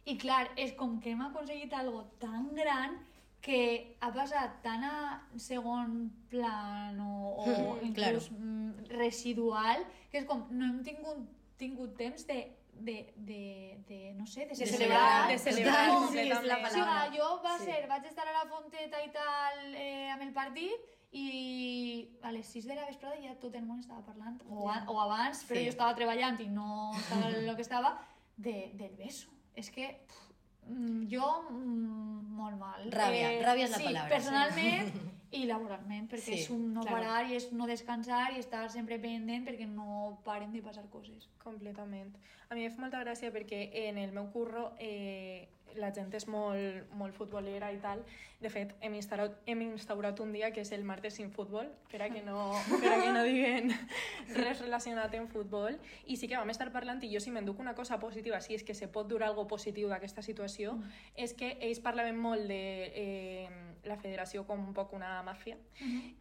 i clar, és com que hem aconseguit algo tan gran que ha passat tan a segon plan o, o Mm, inclús claro. residual que és com no hem tingut, tingut temps de, de, de, de no sé, de, De celebrar, de celebrar Com- completament. la Sí, palabra. va, jo va Sí. ser, vaig estar a la Fonteta i tal eh, amb el partit i a les 6 de la vesprada ja tot el món estava parlant, o, a, o abans, però Sí. jo estava treballant i no estava el que estava, de, del beso. és que pff, mm, jo mm, molt mal. Ràbia, ràbia és la sí, palabra, personalment i laboralment, perquè Sí, és un no claro. parar i és no descansar i estar sempre pendent perquè no paren de passar coses. Completament. A mi em fa molta gràcia perquè en el meu curro eh, la gent és molt, molt futbolera i tal. De fet, hem instaurat, hem instaurat un dia que és el martes sin futbol, per a que no, per a que no diguen res relacionat amb futbol. I sí que vam estar parlant, i jo si m'enduc una cosa positiva, si és que se pot durar algo positiu d'aquesta situació, Mm. és que ells parlaven molt de eh, la federació com un poc una màfia,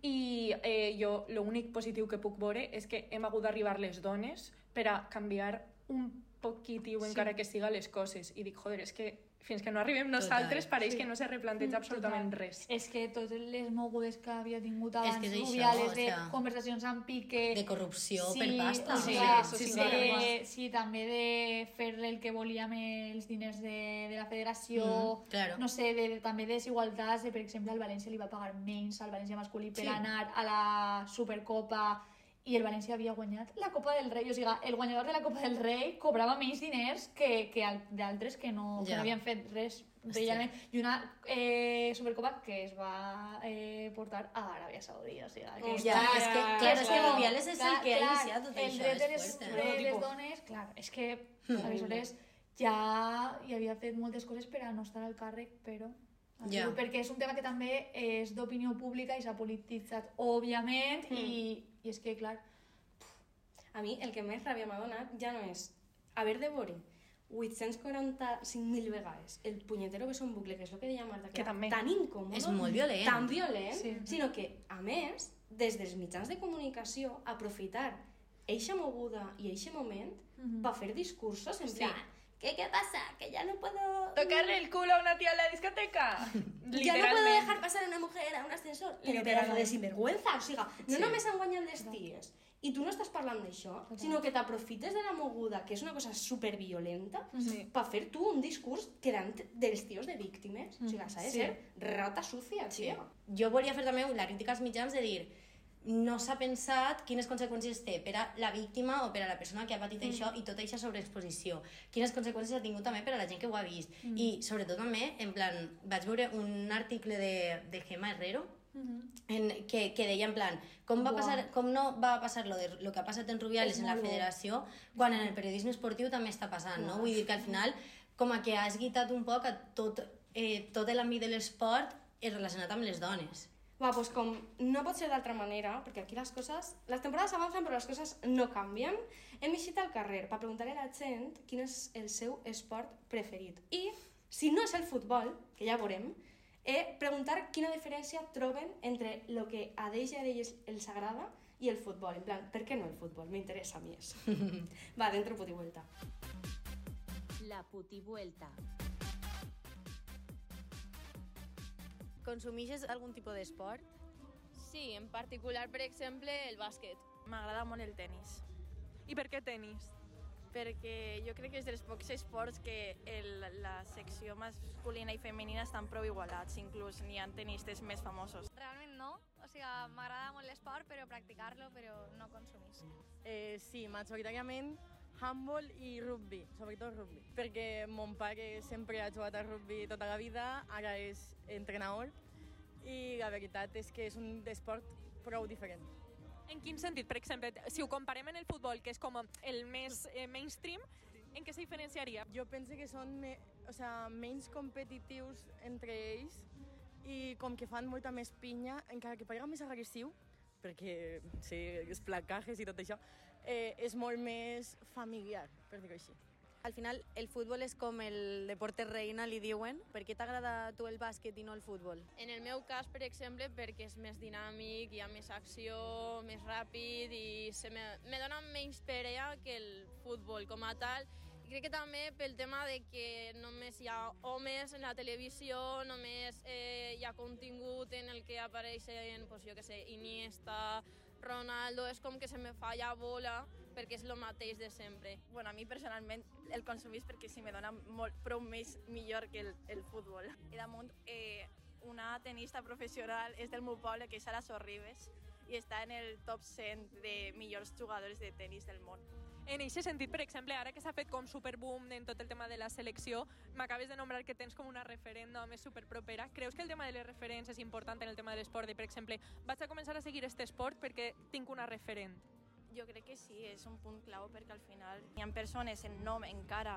i eh, jo l'únic positiu que puc veure és que hem hagut d'arribar les dones per a canviar un poquitiu, Sí. encara que siga les coses. I dic, joder, és que fins que no arribem nosaltres Total. pareix Sí. que no se replanteja absolutament Total. res. És que totes les mogudes que havia tingut És abans, que és això, Rubiales, o de conversacions amb Piqué... de corrupció per pasta. o Sí, sea, eso sí, sí, sí, de, sí, també de fer el que volia amb els diners de, de la federació, Mm, claro. no sé, de, de, també de desigualtats, de, per exemple, al València li va pagar menys al València masculí per Sí. anar a la Supercopa i el València havia guanyat la Copa del Rei, o sigui, el guanyador de la Copa del Rei cobrava menys diners que, que al- d'altres que, no, que Ja. no havien fet res brillant. I una eh, Supercopa que es va eh, portar a Aràbia Saudí, o sigui, que Hòstia, Ja, és que, Clar, clar, és que clar. Rubiales és el que ha clar, iniciat tot el això, dret de les, de les dones, clar, és que aleshores ja hi havia fet moltes coses per a no estar al càrrec, però ha Ja. perquè és un tema que també és d'opinió pública i s'ha polititzat, òbviament, i, i és que, clar, A mi el que més ràbia m'ha donat ja no és haver de veure 845.000 vegades el punyetero beso en bucle, que és el que deia Marta, que, Que també. tan incòmode, És molt violent. tan violent, Sí. sinó que, a més, des dels mitjans de comunicació, aprofitar eixa moguda i eixe moment Mhm. per fer discursos en Sí. plan, ¿qué, ¿qué pasa? Que ya no puedo... Tocarle el culo a una tía en la discoteca. Ya no puedo dejar pasar a una mujer a un ascensor. Però pedazo de sinvergüenza, o sigui, no Sí. només han guanyat les ties i tu no estàs parlant d'això, sinó que t'aprofites de la moguda, que és una cosa superviolenta, Sí. per fer tu un discurs que dan dels tios de víctimes. O sigui, s'ha de Sí. ser rata sucia, Sí. tio. Jo volia fer també la crítica als mitjans de dir no s'ha pensat quines conseqüències té per a la víctima o per a la persona que ha patit mm. això i tota aquesta sobreexposició. Quines conseqüències ha tingut també per a la gent que ho ha vist. Mm. I sobretot també, en plan, vaig veure un article de, de Gemma Herrero en, que, que deia en plan com, va Uau. passar, com no va passar lo, de, lo que ha passat en Rubiales en la federació quan en el periodisme esportiu també està passant, no? Vull dir que al final com a que has guitat un poc a tot, eh, tot l'àmbit de l'esport relacionat amb les dones. Va, pues com no pot ser d'altra manera, perquè aquí les coses... Les temporades avancen però les coses no canvien, hem eixit al carrer per preguntar-li a la gent quin és el seu esport preferit. I, si no és el futbol, que ja veurem, eh, preguntar quina diferència troben entre el que a ells i a elles els agrada i el futbol. En plan, per què no el futbol? M'interessa a mi això. Va, dentro puti vuelta. La putivuelta. Consumixes algun tipus d'esport? Sí, en particular, per exemple, el bàsquet. M'agrada molt el tennis, I per què tenis? perquè jo crec que és dels pocs esports que el, la secció masculina i femenina estan prou igualats, inclús n'hi ha tenistes més famosos. Realment no, o sigui, m'agrada molt l'esport, però practicar-lo, però no consumir. Eh, sí, majoritàriament handball i rugby, sobretot rugby, perquè mon pare sempre ha jugat a rugby tota la vida, ara és entrenador, i la veritat és que és un esport prou diferent. En quin sentit? Per exemple, si ho comparem en el futbol, que és com el més eh, mainstream, en què se diferenciaria? Jo penso que són me, o sea, menys competitius entre ells i com que fan molta més pinya, encara que parega més agressiu, perquè sí, els placajes i tot això, eh, és molt més familiar, per dir-ho així. Al final, el futbol és com el deporte reina, li diuen. Per què t'agrada a tu el bàsquet i no el futbol? En el meu cas, per exemple, perquè és més dinàmic, hi ha més acció, més ràpid i se me, me dona menys perea que el futbol com a tal. I crec que també pel tema de que només hi ha homes en la televisió, només eh, hi ha contingut en el que apareixen, pues, jo que sé, Iniesta, Ronaldo, és com que se me fa ja bola perquè és el mateix de sempre. Bueno, a mi personalment el consumís perquè si me dona molt, prou més millor que el, el futbol. I damunt, eh, una tenista professional és del meu poble, que és Sara Sorribes, i està en el top 100 de millors jugadors de tennis del món. En aquest sentit, per exemple, ara que s'ha fet com superboom en tot el tema de la selecció, m'acabes de nombrar que tens com una referent no, més superpropera. Creus que el tema de les referents és important en el tema de l'esport? I, per exemple, vaig a començar a seguir aquest esport perquè tinc una referent. Jo crec que sí, és un punt clau perquè al final hi ha persones en nom encara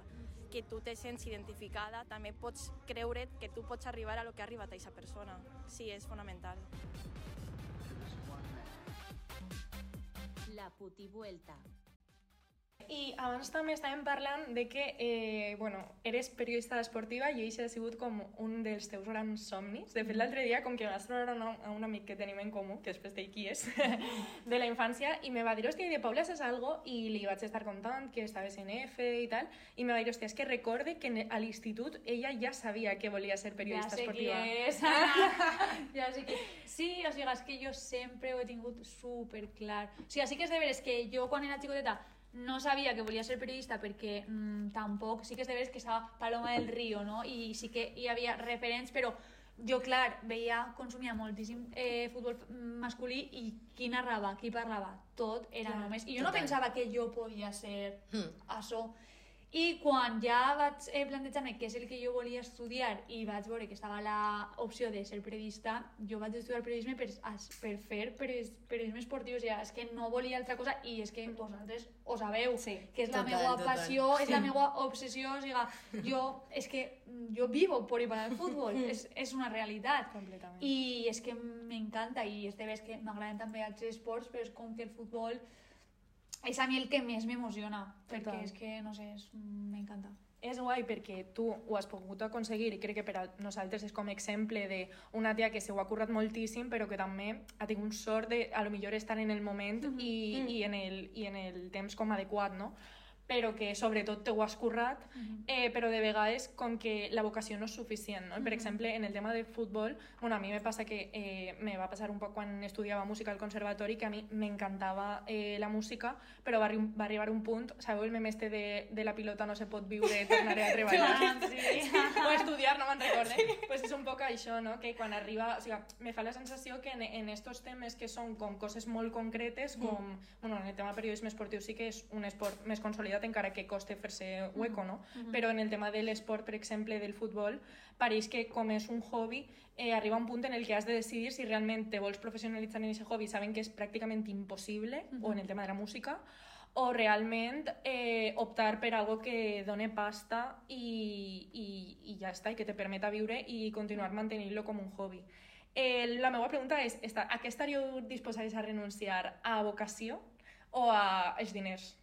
que tu te sents identificada, també pots creure't que tu pots arribar a lo que ha arribat a aquesta persona. Sí, és fonamental. La putivuelta. I abans també estàvem parlant de que, eh, bueno, eres periodista esportiva i això ha sigut com un dels teus grans somnis. De fet, l'altre dia, com que vas trobar a, un- a un amic que tenim en comú, que després de qui és, de la infància, i me va dir, hòstia, de Paula saps algo? I li vaig estar contant que estaves en F i tal, i me va dir, hòstia, és que recorde que a l'institut ella ja sabia que volia ser periodista ja esportiva. és. ja sé qui... Sí, o sigui, és que jo sempre ho he tingut super clar. O sigui, sí que és de veres que jo quan era xicoteta no sabia que volia ser periodista perquè mm, tampoc, sí que és de veres que estava Paloma del Río, no? I sí que hi havia referents, però jo, clar, veia, consumia moltíssim eh, futbol masculí i qui narrava, qui parlava, tot era Clar, només... I jo no total. pensava que jo podia ser Hmm. això. I quan ja vaig eh, plantejar-me què és el que jo volia estudiar i vaig veure que estava l'opció de ser periodista, jo vaig estudiar periodisme per, per fer periodis, periodisme esportiu, o sigui, és que no volia altra cosa i és que vosaltres ho sabeu, Sí. que és la Total, meva total. passió, és la meva obsessió, o sigui, jo, és que jo vivo por y para el fútbol, és, és una realitat. Completament. I és que m'encanta i és de veres que m'agraden també altres esports, però és com que el futbol és a mi el que més m'emociona, perquè Total. és que, no sé, m'encanta. És guai perquè tu ho has pogut aconseguir i crec que per a nosaltres és com exemple d'una tia que se ho ha currat moltíssim però que també ha tingut sort de a lo millor estar en el moment i, i, en el, i en el temps com adequat, no? Però que sobretot te ho has currat, eh, però de vegades com que la vocació no és suficient. No? Per exemple, en el tema de futbol, bueno, a mi me passa que eh, me va passar un poc quan estudiava música al conservatori, que a mi m'encantava eh, la música, però va, arri va arribar un punt, sabeu el meme este de, de la pilota no se pot viure, tornaré a treballar? Ah, sí. o estudiar, no me'n recorde. pues és un poc això, no? que quan arriba... O sigui, me fa la sensació que en, en estos temes que són com coses molt concretes, com... Bueno, en el tema periodisme esportiu sí que és un esport més consolidat, encara que coste fer-se hueco, no? Però en el tema de l'esport, per exemple, del futbol, pareix que com és un hobby, eh, arriba un punt en el que has de decidir si realment te vols professionalitzar en aquest hobby, saben que és pràcticament impossible, o en el tema de la música, o realment eh, optar per algo que done pasta i, i, i ja està, i que te permeta viure i continuar mantenint-lo com un hobby. Eh, la meva pregunta és, esta, a què estaríeu disposats a renunciar? A vocació o a els diners?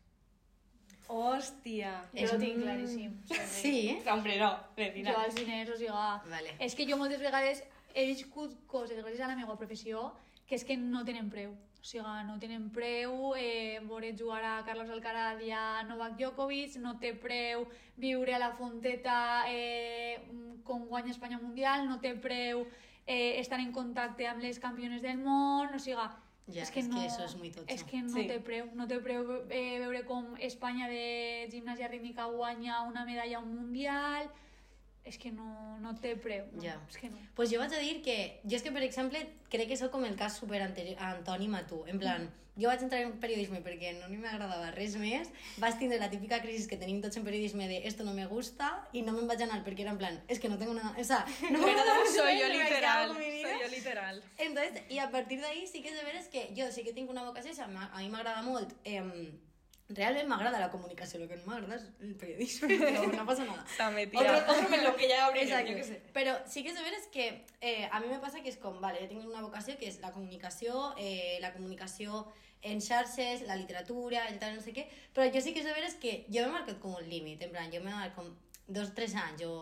Hòstia. Jo ho tinc claríssim. Sí? Hombre, no, Betina. Jo als diners, o sigui, Vale. és que jo moltes vegades he viscut coses gràcies a la meva professió que és que no tenen preu. O sigui, no tenen preu, eh, veure jugar a Carlos Alcaraz i a Novak Djokovic, no té preu viure a la Fonteta eh, com guanya Espanya Mundial, no té preu eh, estar en contacte amb les campiones del món, o sigui, Ja, és que, és que no, eso és muy tocho. És que no Sí. té preu, no té preu eh, veure com Espanya de gimnàsia rítmica guanya una medalla a un mundial, és que no, no té preu. No, Ja. És que no. pues jo vaig a dir que, jo és que, per exemple, crec que sóc com el cas super antònim a tu. En plan, jo vaig entrar en periodisme perquè no ni m'agradava res més, vaig tindre la típica crisi que tenim tots en periodisme de esto no me gusta i no me'n vaig anar perquè era en plan, es que no tengo nada, o sea, no Soy yo res, me literal, cago en mi vida. soy yo literal. Entonces, y a partir d'ahí sí que és de veres que jo sí que tinc una vocació, o a mi m'agrada molt, eh, realment m'agrada la comunicació, el que no m'agrada és el periodisme, però no passa nada. També, tia. Otro, otro melón que ya Exacte. yo qué sé. Però sí que és de veres que eh, a mi me passa que és com, vale, jo tinc una vocació que és la comunicació, eh, la comunicació en xarxes, la literatura, el tal, no sé què, però jo sí que és de veres que jo m'he marcat com un límit, en plan, jo m'he marcat com dos, tres anys, jo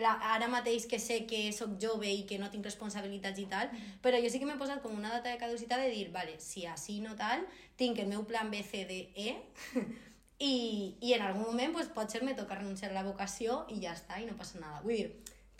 la, ara mateix que sé que sóc jove i que no tinc responsabilitats i tal, però jo sí que m'he posat com una data de caducitat de dir, vale, si així no tal, tinc el meu plan B, C, D, E, i, i en algun moment pues, potser me toca renunciar a la vocació i ja està, i no passa nada. Vull dir,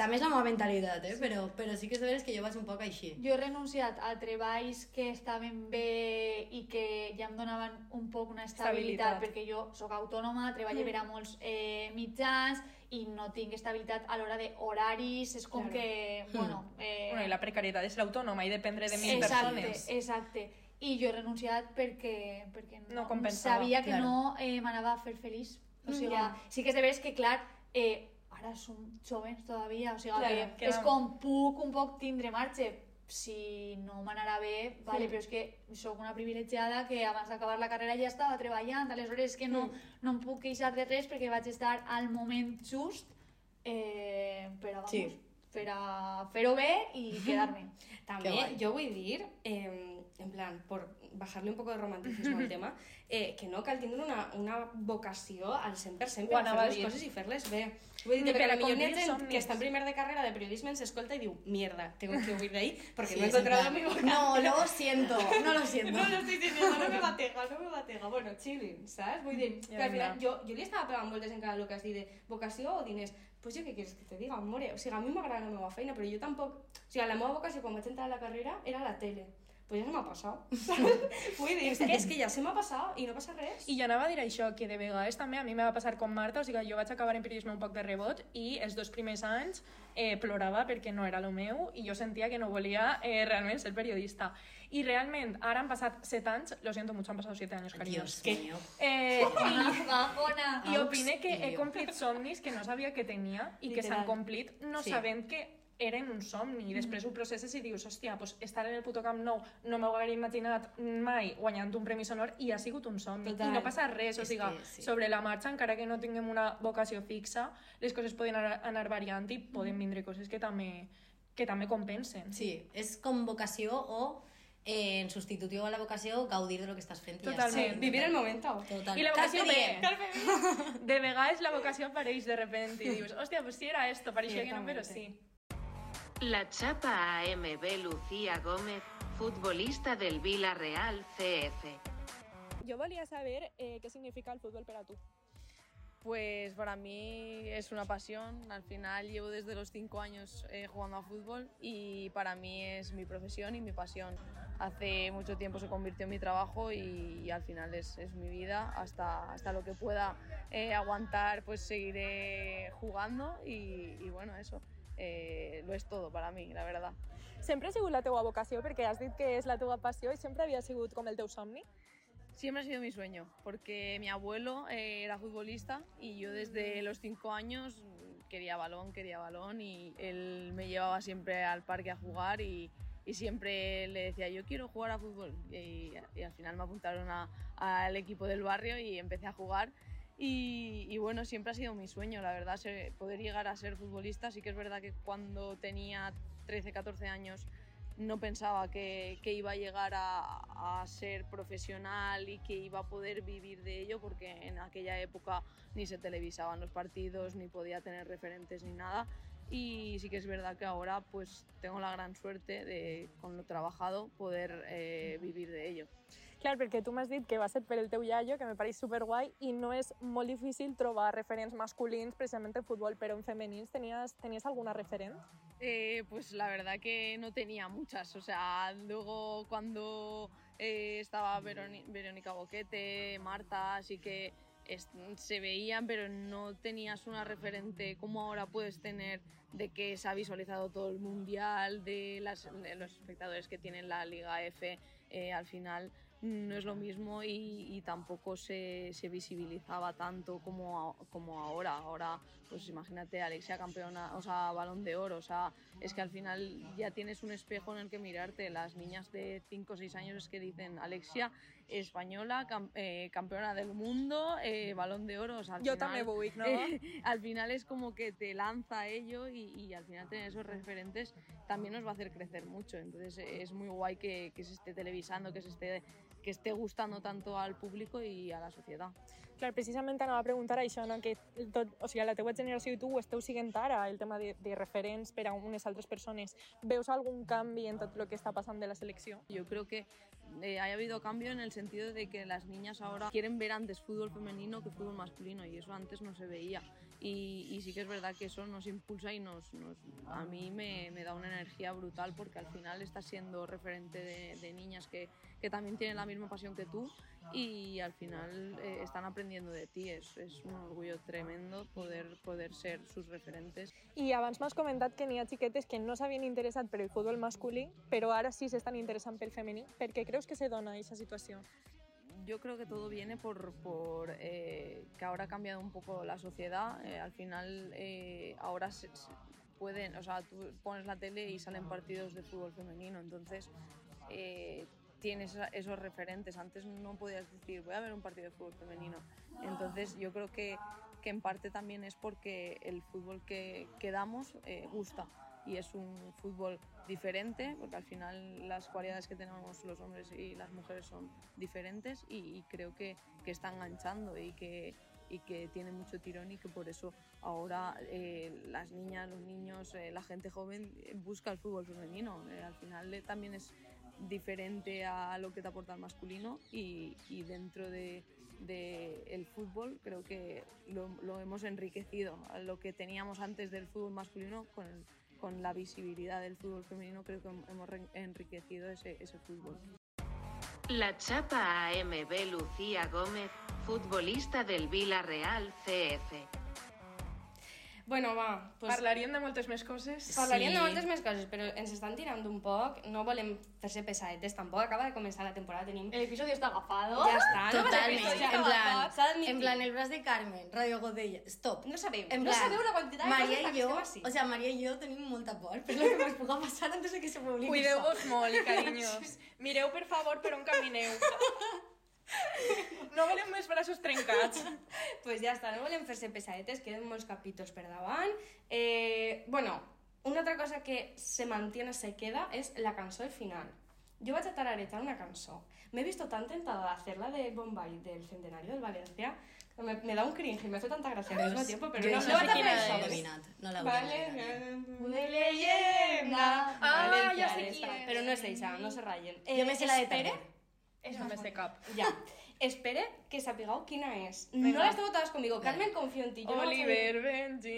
també és la meva mentalitat, eh? però, però sí que és de veres que jo vaig un poc així. Jo he renunciat a treballs que estaven bé i que ja em donaven un poc una estabilitat, Estabilitat. perquè jo sóc autònoma, treballo per a molts eh, mitjans i no tinc estabilitat a l'hora d'horaris, és com Claro. que, bueno... Eh, Bueno, i la precarietat és l'autònoma i dependre de mil exacte, persones. exacte. I jo he renunciat perquè, perquè No compensava, sabia que claro. no eh, m'anava a fer feliç. O sigui, Ja. sí que és de veres que, clar, eh, ara som jovens todavía, o sigui, Claro, que que és no. com puc un poc tindre marge, si no m'anarà bé, vale, Mm. però és que sóc una privilegiada que abans d'acabar la carrera ja estava treballant, aleshores és que no, Mm. no em puc queixar de res perquè vaig estar al moment just eh, per a, vamos, Sí. per a fer-ho bé i quedar-me. També jo vull dir, eh, en plan, por bajarle un poco de romanticismo al tema, eh, que no cal tindre una, una vocació al 100% per Ho a fer les coses i fer-les bé. Vull dir Ni que per per a a millor complir gent somnis. que està en primer de carrera de periodismo ens escolta i diu, mierda, tengo que huir de ahí porque Sí, no he encontrado plan, mi vocación. No, lo siento, no lo siento. No lo estoy diciendo, no me batega, no me batega. Bueno, chilling, ¿sabes? Vull dir, que al final, jo, jo li estava pegant voltes encara el que has dit de vocació o diners. Pues jo què quieres que te diga, amore? O sigui, a mi m'agrada la meva feina, però jo tampoc... O sigui, la meva vocació quan vaig entrar a la carrera era la tele. Pues ja se m'ha passat. Vull dir, és que, és que ja se m'ha passat i no passa res. I jo anava a dir això, que de vegades també a mi me va passar com Marta, o sigui, jo vaig acabar en periodisme un poc de rebot i els dos primers anys eh, plorava perquè no era el meu i jo sentia que no volia eh, realment ser periodista. I realment, ara han passat set anys, lo siento mucho, han passat siete años, cariños. Dios mío. Eh, i, Bajona. i opine que he complit somnis que no sabia que tenia i que s'han Literal. complit no Sí. sabent que eren un somni i després ho processes i dius, hòstia, pues estar en el puto Camp Nou no m'ho hauria imaginat mai guanyant un Premi Sonor i ha sigut un somni. Total. I no passa res, o sigui, sí. sobre la marxa, encara que no tinguem una vocació fixa, les coses poden anar, anar variant i poden vindre coses que també, que també compensen. Sí, és com vocació o eh, en substitutiu a la vocació gaudir de lo que estàs fent. Totalment. està. Vivir el momento. Total. I la vocació diem. De vegades la vocació apareix de repente i dius, hòstia, pues si era esto, pareixia que no, però sí. La chapa AMB Lucía Gómez, futbolista del Villarreal CF. Jo volia saber eh, què significa el futbol per a tu. Pues para mí es una pasión. Al final llevo desde los cinco años eh, jugando a fútbol y para mí es mi profesión y mi pasión. Hace mucho tiempo se convirtió en mi trabajo y, y al final es, es mi vida. Hasta, hasta lo que pueda eh, aguantar, pues seguiré jugando y, y bueno, eso eh, lo es todo para mí, la verdad. Sempre ha sigut la teua vocació, perquè has dit que és la teua passió i sempre havia sigut com el teu somni? Siempre ha sido mi sueño, porque mi abuelo eh, era futbolista y yo desde los cinco años quería balón, quería balón y él me llevaba siempre al parque a jugar y, y siempre le decía yo quiero jugar a fútbol y, y al final me apuntaron a- al equipo del barrio y empecé a jugar y, y bueno, siempre ha sido mi sueño, la verdad, poder llegar a ser futbolista. Sí que es verdad que cuando tenía 13, 14 años no pensaba que, que iba a llegar a, a ser profesional y que iba a poder vivir de ello porque en aquella época ni se televisaban los partidos, ni podía tener referentes ni nada. Y sí que es verdad que ahora pues tengo la gran suerte de, con lo trabajado, poder eh, vivir de ello. Clar, perquè tu m'has dit que va ser per el teu que me pareix superguai, i no és molt difícil trobar referents masculins precisament en futbol, però en femenins tenies, tenies alguna referent? Eh, pues la verdad que no tenía muchas. O sea, luego cuando eh, estaba Verónica Boquete, Marta, así que se veían, pero no tenías una referente como ahora puedes tener de que se ha visualizado todo el mundial, de los espectadores que tienen la Liga F. eh, al final no es lo mismo y, y tampoco se, se visibilizaba tanto como, como ahora. Ahora, pues imagínate, Alexia campeona, o sea, balón de oro, o sea, es que al final ya tienes un espejo en el que mirarte. Las niñas de 5 o 6 años es que dicen Alexia, española, cam- eh, campeona del mundo, eh, balón de oro, o sea, al Jo final, també vull, no? eh, al final es como que te lanza ello y, y al final tener esos referentes también nos va a hacer crecer mucho. Entonces es muy guay que, que se esté televisando, que se esté que esté gustando tanto al público y a la sociedad. Clar, precisament anava a preguntar això, no? que tot, o sigui, la teua generació i tu esteu siguent ara, el tema de, de referents per a unes altres persones. Veus algun canvi en tot el que està passant de la selecció? Yo creo que eh, ha habido cambio en el sentido de que las niñas ahora quieren ver antes fútbol femenino que fútbol masculino y eso antes no se veía. Y, y sí que es verdad que eso nos impulsa y nos, nos- a mí me, me da una energía brutal porque al final estás siendo referente de, de niñas que, que también tienen la misma pasión que tú y al final eh, están aprendiendo de ti. Es, es un orgullo tremendo poder, poder ser sus referentes. I abans m'has comentat que n'hi ha xiquetes que no s'havien interessat per el futbol masculí, però ara sí s'estan interessant pel femení. Per què creus que se dona aquesta situació? Yo creo que todo viene por, por, eh, que ahora ha cambiado un poco la sociedad. Eh, al final, eh, ahora se, se pueden, o sea, tú pones la tele y salen partidos de fútbol femenino, entonces eh, tienes esos referentes. Antes no podías decir, voy a ver un partido de fútbol femenino. Entonces, yo creo que, que en parte también es porque el fútbol que, que damos eh, gusta y es un fútbol diferente, porque al final las cualidades que tenemos los hombres y las mujeres son diferentes y, creo que, que está enganchando y que, y que tiene mucho tirón y que por eso ahora eh, las niñas, los niños, eh, la gente joven busca el fútbol femenino. Eh, al final eh, también es diferente a lo que te aporta el masculino y, y dentro de, de el fútbol creo que lo, lo hemos enriquecido. Lo que teníamos antes del fútbol masculino con, el- con la visibilidad del fútbol femenino creo que hemos enriquecido ese fútbol. La chapa AMB Lucía Gómez, futbolista del Villarreal CF. Bueno, va, pues... Parlarien de moltes més coses? Parlaríem de moltes més coses, però ens estan tirant un poc, no volem fer-se pesadetes tampoc, acaba de començar la temporada, tenim... El episodio está agafado. Ja està, no Totalment, res, ja en plan, en plan, el braç de Carmen, Radio Godella, stop. No sabeu, En no plan, sabeu la quantitat de Maria coses que jo, estem o sea, Maria i jo tenim molta por per lo que ens puga passar antes de que se publiqui Cuideu-vos molt, carinyos. Mireu, per favor, per on camineu. No volem més braços trencats. pues ja està, no volem fer-se pesadetes, queden molts capítols per davant. Eh, bueno, una altra cosa que se mantiene, se queda, es la cançó al final. Yo vaig a tararetar una cançó. Me he visto tan tentada de hacerla de Bombay del centenario del Valencia que me, me da un cringe y me hace tanta gracia al mismo tiempo, pero jo no, no no això. l'he adivinat, no l'hauria Vale, adivinat. una leyenda. Ah, ya sé esta. quién. Pero no es esa, no se rayen. Jo me sé la de espere, És no només de cap. Ja. Espere que sapigueu quina és. Venga. No esteu totes conmigo. Carmen, confio en ti. Oliver, no Benji...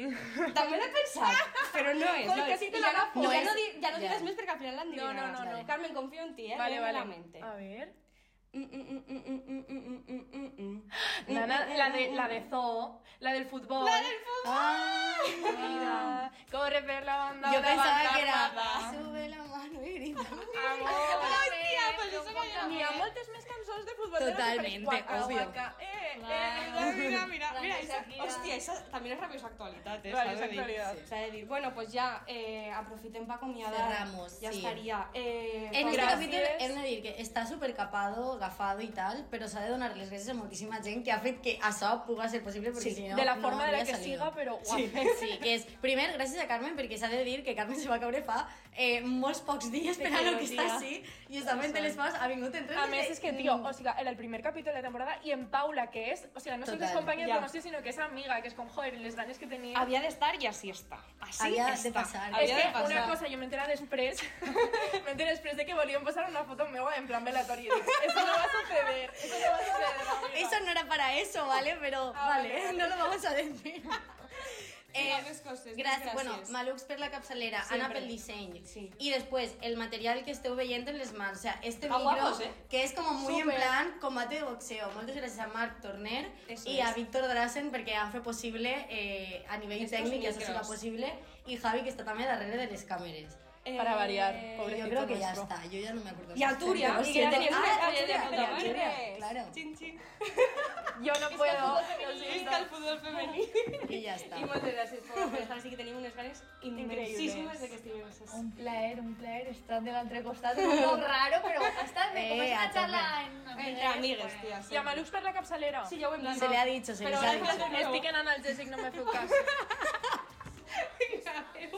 També l'he pensat, però no és. Joder, no que sí que l'agafo. No, ja no, no ja. diràs més perquè al final l'endivinaràs. No, no, no, no. Carmen, confio en ti, eh? Vale, vale. Mente. A ver... La, de, la de Zoo, la del fútbol. ¡La del fútbol! Ah, mira. Corre per la banda. Yo pensaba que era. Sube la mano y grita. ¡Amor! ¡Ay, era. N'hi ha moltes més cançons de futbol. Totalmente, Waka, obvio. waka, eh, Mira, eh, mira, mira, mira, de esa, también es rabiosa actualidad, eh, s'ha de dir. actualitat. S'ha de dir. Bueno, pues ya, eh, aprofitem para acomiadar. Cerramos, Ya estaría. Eh, En este capítol hem de dir que està supercapado, agafado i tal, però s'ha de donar les gràcies a moltíssima gent que ha fet que això puga ser possible, perquè Sí, si no, de la no forma de la que siga, però guau. Sí, sí, que és, primer, gràcies a Carmen, perquè s'ha de dir que Carmen se va caure fa eh, molts pocs dies per a lo que està així, i està fent les fas, ha vingut en A més, és que, tio, o sigui, era el primer capítol de la temporada i en Paula, que és, o sigui, no solo és Total. companya de promoció, sinó que és amiga, que és com, joder, les ganes que tenia. Había de estar y así está. Así Había de pasar. És Había que de pasar. una cosa, jo m'entera després, m'entera després de que volien posar una foto meva en plan velatori. Dic, Eso no va a suceder, eso no va a suceder, amiga. Eso no era para eso, ¿vale? Pero, Ah, vale, vale, vale. no lo vamos a decir. Eh, més coses, gràcies. Bueno, gràcies. Malux per la capçalera, Sempre. Anna pel disseny. Sí. Y después, el material que esteu veient en les mans. O sea, este Ah, micro, guapos, eh? que es como muy Súper. en plan combate de boxeo. Moltes gràcies a Marc Torner Eso y a es. Víctor Drasen perquè han fet possible eh, a nivell Estos tècnic que això micros. siga possible i Javi que està també darrere de les càmeres. Para variar, Eh, pobrecito yo creo que ya nuestro. está, yo ya no me acuerdo. Y Arturia, Lo y que siento. tenías una Ah, estrella de Arturia, madre. Arturia, Claro. Chin, chin. Jo no puedo. Visca el fútbol femení. Y ya está. I moltes gràcies per estar així que tenim unes ganes immensíssimes de que estigueu així. Un plaer, un plaer estar de l'altre costat, un poc raro, però està bé, Eh, és a una tope. xarra en Entre amigues, tia. I a Malux per la capçalera. Sí, ja ho hem dit. Se le ha dicho, se les ha dicho. Estic en analgèsic, no me feu cas.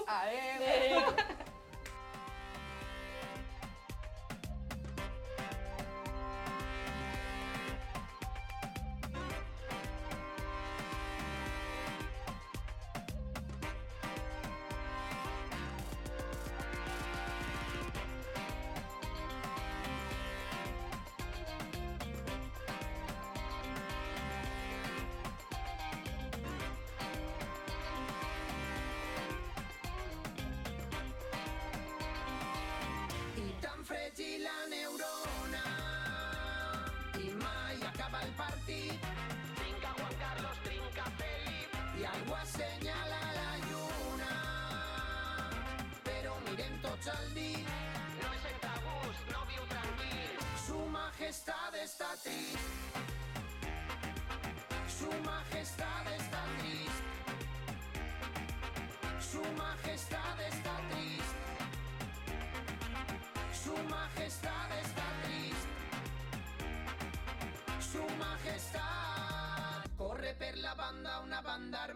Adéu. partit. perla banda, una banda